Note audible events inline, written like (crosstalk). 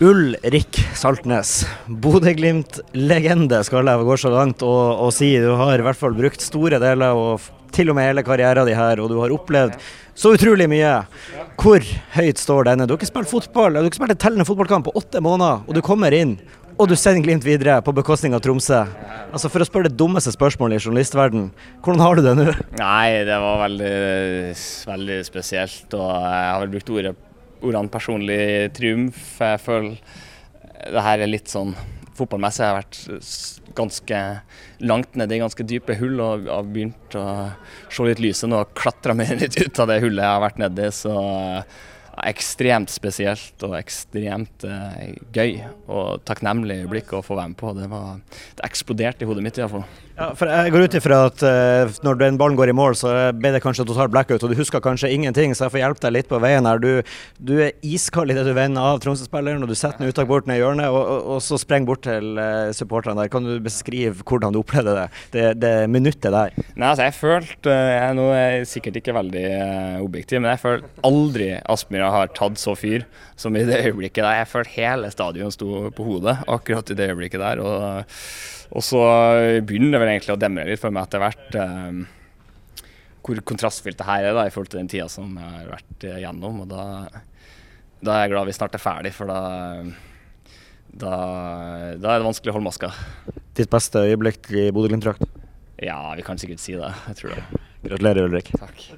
Ulrik Saltnes, Bodø-Glimt-legende, skal jeg gå så langt og, og, si. Du har i hvert fall brukt store deler og til og med hele karrieren din her, og du har opplevd så utrolig mye. Hvor høyt står denne? Du har ikke spilt fotball, du har ikke spilt en tellende fotballkamp på åtte måneder, og du kommer inn. Og du sender Glimt videre på bekostning av Tromsø. Altså For å spørre det dummeste spørsmålet i journalistverden, hvordan har du det nå? Nei, det var veldig, veldig spesielt. Og jeg har vel brukt ordet ordene personlig triumf. Jeg føler det her er litt sånn Fotballmessig har vært ganske langt nede i ganske dype hull og har begynt å se litt lyset nå og klatre meg (laughs) litt ut av det hullet jeg har vært nedi. Så ekstremt spesielt og ekstremt eh, gøy og takknemlig øyeblikk å få være med på. Det, var, det eksploderte i hodet mitt iallfall. Ja, for jeg går ut ifra at eh, når den ballen går i mål, så ble det kanskje total blackout, og du husker kanskje ingenting, så jeg får hjelpe deg litt på veien her. Du, du er iskald idet du vender av Tromsø-spilleren, og du setter den uttak bort ned i hjørnet, og, og, og, så sprenger bort til eh, supporterne der. Kan du beskrive hvordan du opplevde det, det, det minuttet der? Nei, altså jeg følte uh, jeg, Nå er jeg sikkert ikke veldig uh, objektiv, men jeg følte aldri Aspmyra har tatt så fyr som i det øyeblikket der. Jeg følte hele stadion sto på hodet akkurat i det øyeblikket der. og og så begynner det vel egentlig å demre litt for meg etter hvert eh, hvor kontrastfylt det her er da, i forhold til den tida som jeg har vært igjennom. Og da, da, er jeg glad vi snart er ferdig, for da, da, da er det vanskelig å holde maska. Ditt beste øyeblikk i Bodø-Glimt-drakt? Ja, vi kan sikkert si det. Jeg tror det. Gratulerer, Ulrik. Takk.